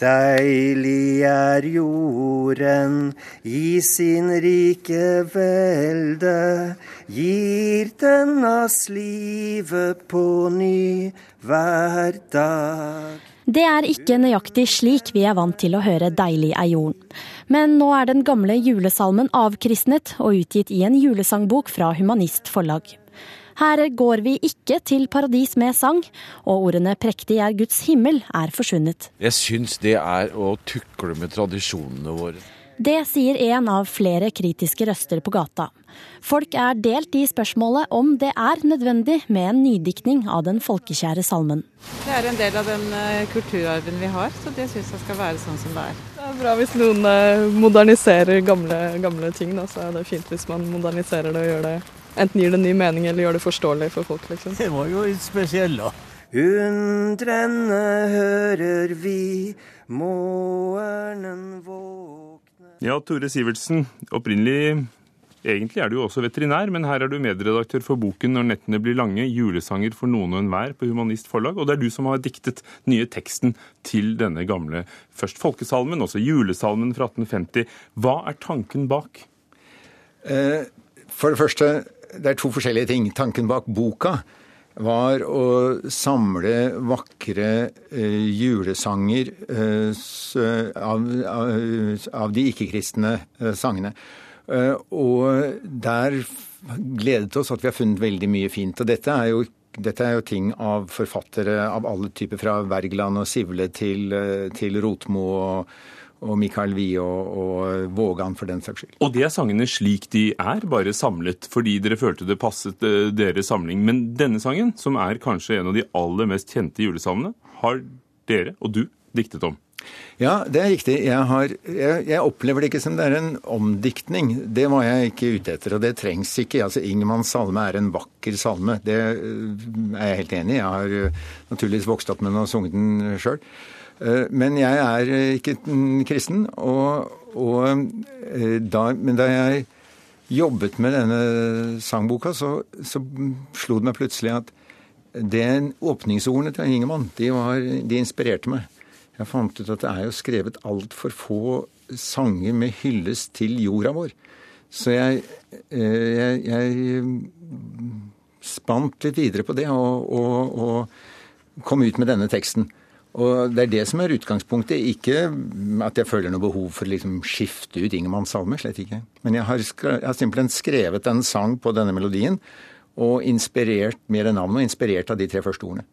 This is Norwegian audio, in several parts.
Deilig er jorden i sin rike velde, gir den oss livet på ny hver dag. Det er ikke nøyaktig slik vi er vant til å høre Deilig er jorden. Men nå er den gamle julesalmen avkristnet og utgitt i en julesangbok fra Humanist Forlag. Her går vi ikke til paradis med sang, og ordene 'prektig er Guds himmel' er forsvunnet. Jeg syns det er å tukle med tradisjonene våre. Det sier en av flere kritiske røster på gata. Folk er delt i spørsmålet om det er nødvendig med en nydiktning av den folkekjære salmen. Det er en del av den eh, kulturarven vi har, så det syns jeg skal være sånn som det er. Det er bra hvis noen eh, moderniserer gamle, gamle ting. Da, så er det fint hvis man moderniserer det og gjør det enten gir det ny mening eller gjør det forståelig for folk. liksom. Det var jo litt spesiell, da. Undrende hører vi morgenen våkne Ja, Tore Sivertsen. Opprinnelig Egentlig er du jo også veterinær, men her er du medredaktør for boken 'Når nettene blir lange julesanger for noen og enhver' på Humanist Forlag. Og det er du som har diktet den nye teksten til denne gamle først folkesalmen, også julesalmen fra 1850. Hva er tanken bak? Eh, for det første, det er to forskjellige ting. Tanken bak boka var å samle vakre eh, julesanger eh, av, av, av, de ikke-kristne eh, sangene. Eh, og der gledet oss at vi har funnet veldig mye fint. Og dette er jo dette er jo ting av forfattere av alle typer, fra Wergeland og Sivle til, eh, til Rotmo og, og Michael Wie og, og, Vågan, for den saks skyld. Og det er sangene slik de er, bare samlet fordi dere følte det passet eh, deres samling. Men denne sangen, som er kanskje en av de aller mest kjente julesangene, har dere og du diktet om. Ja, det er riktig. Jeg, har, jeg, jeg, opplever det ikke som det er en omdiktning. Det var jeg ikke ute etter, og det trengs ikke. Altså, Ingemanns salme er en vakker salme. Det øh, er jeg helt enig i. Jeg har øh, naturligvis vokst opp med den og sunget den sjøl. Øh, men jeg er ikke kristen, og, og da, men da jeg jobbet med denne sangboka, så, så slo det meg plutselig at den åpningsordene til Ingemann, de, var, de inspirerte meg. Jeg fant ut at det er jo skrevet altfor få sanger med hyllest til jorda vår. Så jeg, eh, jeg, jeg spant litt videre på det og, og, og kom ut med denne teksten. Og Det er det som er utgangspunktet, ikke at jeg føler noe behov for å liksom skifte ut Ingemanns salme. Slett ikke. Men jeg har, jeg har, simpelthen skrevet en sang på denne melodien, og inspirert med det navnet, og inspirert av de tre første ordene.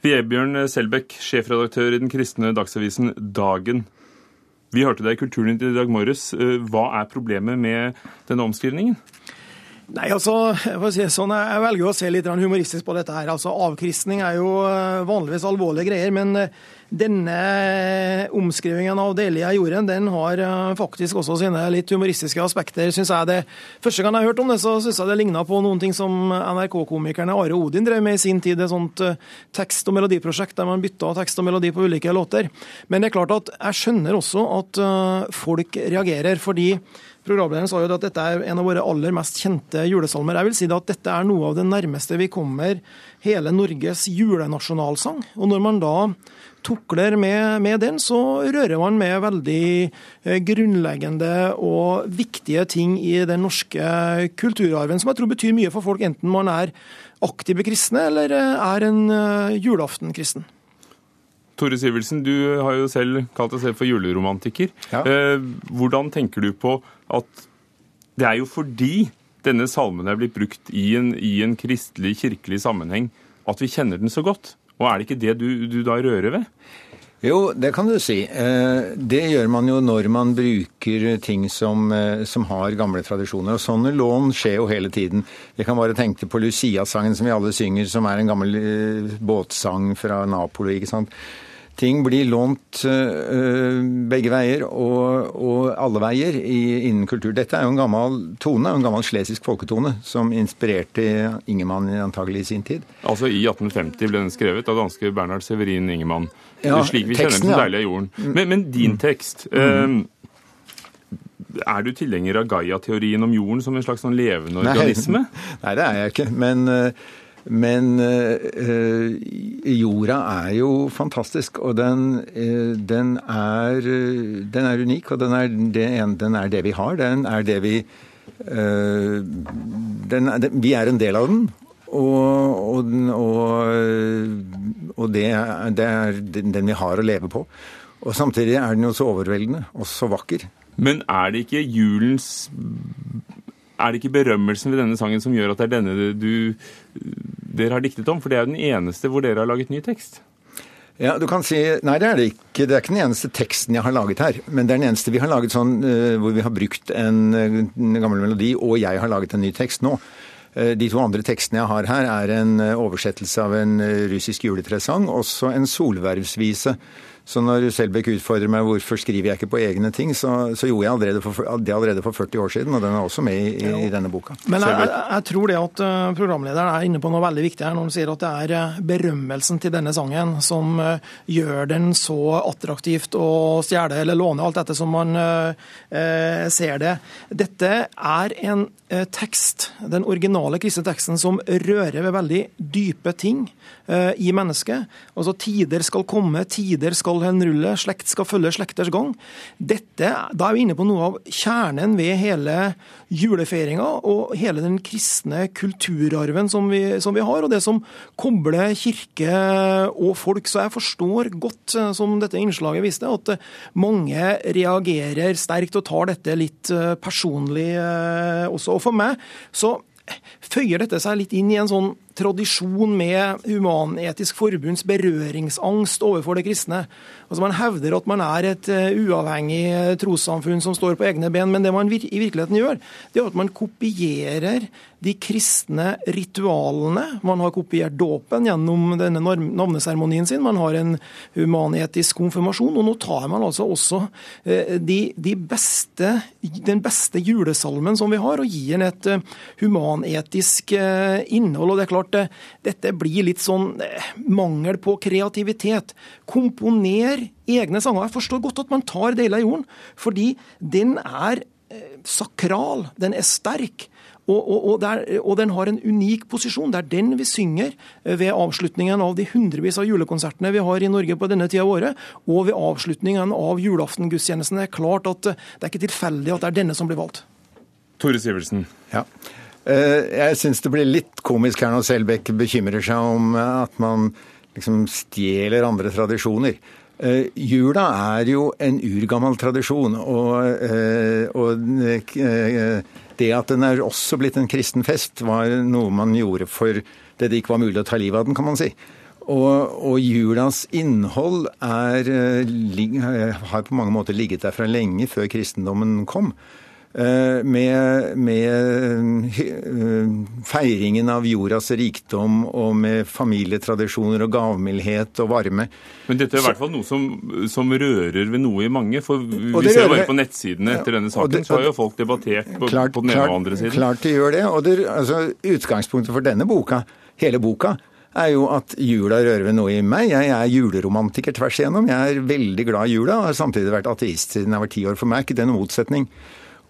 Vebjørn Selbekk, sjefredaktør i den kristne dagsavisen Dagen. Vi hørte deg i Kulturnytt i dag morges. Eh, hva er problemet med denne omskrivningen? Nei, altså, jeg, si sånn, jeg velger å se litt humoristisk på dette. her. Altså, Avkristning er jo eh, vanligvis alvorlige greier, men eh, denne omskrivingen av Delia jorden den har eh, faktisk også sine litt humoristiske aspekter, syns jeg. det. Første gang jeg hørte om det, så syns jeg det ligna på noen ting som NRK-komikerne Are Odin drev med i sin tid. Et sånt eh, tekst- og melodiprosjekt der man bytta tekst og melodi på ulike låter. Men det er klart at jeg skjønner også at eh, folk reagerer, fordi Programlederen sa jo at dette er en av våre aller mest kjente julesalmer. Jeg vil si at dette er noe av det nærmeste vi kommer hele Norges julenasjonalsang. Og når man da tukler med, med, den, så rører man med veldig eh, grunnleggende og viktige ting i den norske kulturarven, som jeg tror betyr mye for folk, enten man er aktive kristne eller eh, er en uh, julaftenkristen. Tore Sivelsen, du har jo selv kalt deg selv for juleromantiker. Ja. hvordan tenker du på at det er jo fordi denne salmen er blitt brukt i en, i en kristelig, kirkelig sammenheng, at vi kjenner den så godt? Og er det ikke det du, du da rører ved? Jo, det kan du si. Eh, det gjør man jo når man bruker ting som, eh, som, har gamle tradisjoner. Og sånne lån skjer jo hele tiden. Jeg kan bare tenke på Lucia-sangen som vi alle synger, som er en gammel eh, båtsang fra Napoli. ikke sant? Ting blir lånt uh, begge veier og, og alle veier i, innen kultur. Dette er jo en gammel tone, en gammel slesisk folketone, som inspirerte Ingemann antagelig i sin tid. Altså I 1850 ble den skrevet av danske Bernhard Severin Ingemann. Ja, slik vi teksten, kjenner den deilige jorden. Mm. Men, men din mm. tekst mm. uh, Er du tilhenger av Gaia-teorien om jorden som en slags sånn levende organisme? Nei, det er jeg ikke. Men uh, Men øh, jorda er jo fantastisk, og den, øh, den, er, den, er, unik. Og den er, det, den er, det, vi har. Den er det vi øh, er, Vi er en del av den. Og, og, og, og det, det, er, den vi har å leve på. Og samtidig er den jo så overveldende og så vakker. Men er det ikke julens er det ikke berømmelsen ved denne sangen som gjør at det er denne du, dere har diktet om? For det er jo den eneste hvor dere har laget ny tekst. Ja, du kan si, Nei, det er det ikke. Det er ikke den eneste teksten jeg har laget her. Men det er den eneste vi har laget sånn uh, hvor vi har brukt en, en, gammel melodi, og jeg har laget en ny tekst nå. Uh, de to andre tekstene jeg har her, er en uh, oversettelse av en russisk juletresang, også en solvervsvise så når Selbekk utfordrer meg hvorfor skriver jeg ikke på egne ting, så, så gjorde jeg allerede for, det allerede for 40 år siden, og den er også med i, i, i denne boka. Men jeg, jeg, jeg, tror det at eh, programlederen er inne på noe veldig viktig her når han sier at det er eh, berømmelsen til denne sangen som eh, gjør den så attraktivt å stjele eller låne, alt dette som man eh, ser det. Dette er en eh, tekst, den originale kristne teksten, som rører ved veldig dype ting eh, i mennesket. Altså tider skal komme, tider skal skal henrulle, slekt skal følge slekters gang. Dette, Da er vi inne på noe av kjernen ved hele julefeiringa og hele den kristne kulturarven som vi, som vi, har, og det som kobler kirke og folk. Så jeg forstår godt, eh, som dette innslaget viste, at mange reagerer sterkt og tar dette litt eh, personlig eh, også. Og for meg så føyer dette seg litt inn i en sånn tradisjon med Human-Etisk Forbunds berøringsangst overfor det kristne. Altså Man hevder at man er et uh, uavhengig uh, trossamfunn som står på egne ben, men det man i virkeligheten gjør, det er at man kopierer de kristne ritualene. Man har kopiert dåpen gjennom denne navneseremonien sin. Man har en humanetisk konfirmasjon, og nå tar man altså også uh, de, de beste, den beste julesalmen som vi har, og gir den et humanetisk innhold. og det er klart klart dette blir litt sånn eh, mangel på kreativitet. Komponer egne sanger. Jeg forstår godt at man tar deler av jorden, fordi den er eh, sakral, den er sterk. Og, og, og, der, og, den har en unik posisjon. Det er den vi synger eh, ved avslutningen av de hundrevis av julekonsertene vi har i Norge på denne tida av året, og ved avslutningen av julaftengudstjenesten. Det er klart at det er ikke tilfeldig at det er denne som blir valgt. Tore Sivertsen. Ja. Eh, jeg syns det blir litt komisk her når Selbekk bekymrer seg om at man liksom stjeler andre tradisjoner. Uh, jula er jo en urgammel tradisjon, og, og det at den er også blitt en kristen fest, var noe man gjorde for det det ikke var mulig å ta livet av den, kan man si. Og, og julas innhold er, har på mange måter ligget der fra lenge før kristendommen kom. Eh, med, med, eh, feiringen av jordas rikdom og med familietradisjoner og gavmildhet og varme. Men dette er i hvert fall noe som, som rører ved noe i mange. For vi ser bare på nettsidene etter denne saken, det, så har jo folk debattert på, klart, på den ene klart, og andre siden. Klart de gjør det. Og det, altså, utgangspunktet for denne boka, hele boka, er jo at jula rører ved noe i meg. Jeg er juleromantiker tvers igjennom. Jeg er veldig glad i jula og har samtidig vært ateist siden jeg var ti år. For meg er ikke det noen motsetning.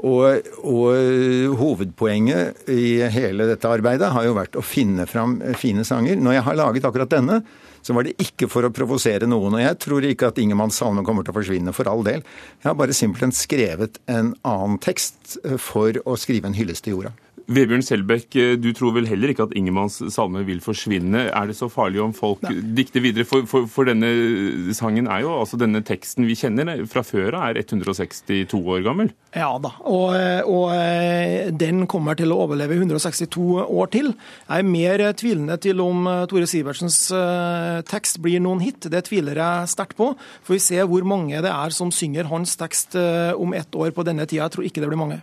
Og, og, hovedpoenget i hele dette arbeidet har jo vært å finne fram fine sanger. Når jeg har laget akkurat denne, så var det ikke for å provosere noen. Og jeg tror ikke at Ingemanns salme kommer til å forsvinne, for all del. Jeg har bare simpelthen skrevet en annen tekst for å skrive en hyllest til jorda. Vebjørn Selbekk, eh, du tror vel heller ikke at Ingemanns salme vil forsvinne. Er det så farlig om folk Nei. dikter videre? For, for, for, denne sangen er jo, altså denne teksten vi kjenner fra før av, er 162 år gammel? Ja da, og, og, eh, den kommer til å overleve 162 år til. Jeg er mer tvilende til om eh, Tore Sivertsens tekst blir noen hit. Det tviler jeg sterkt på. For vi ser hvor mange det er som synger hans tekst om ett år på denne tida. Jeg tror ikke det blir mange.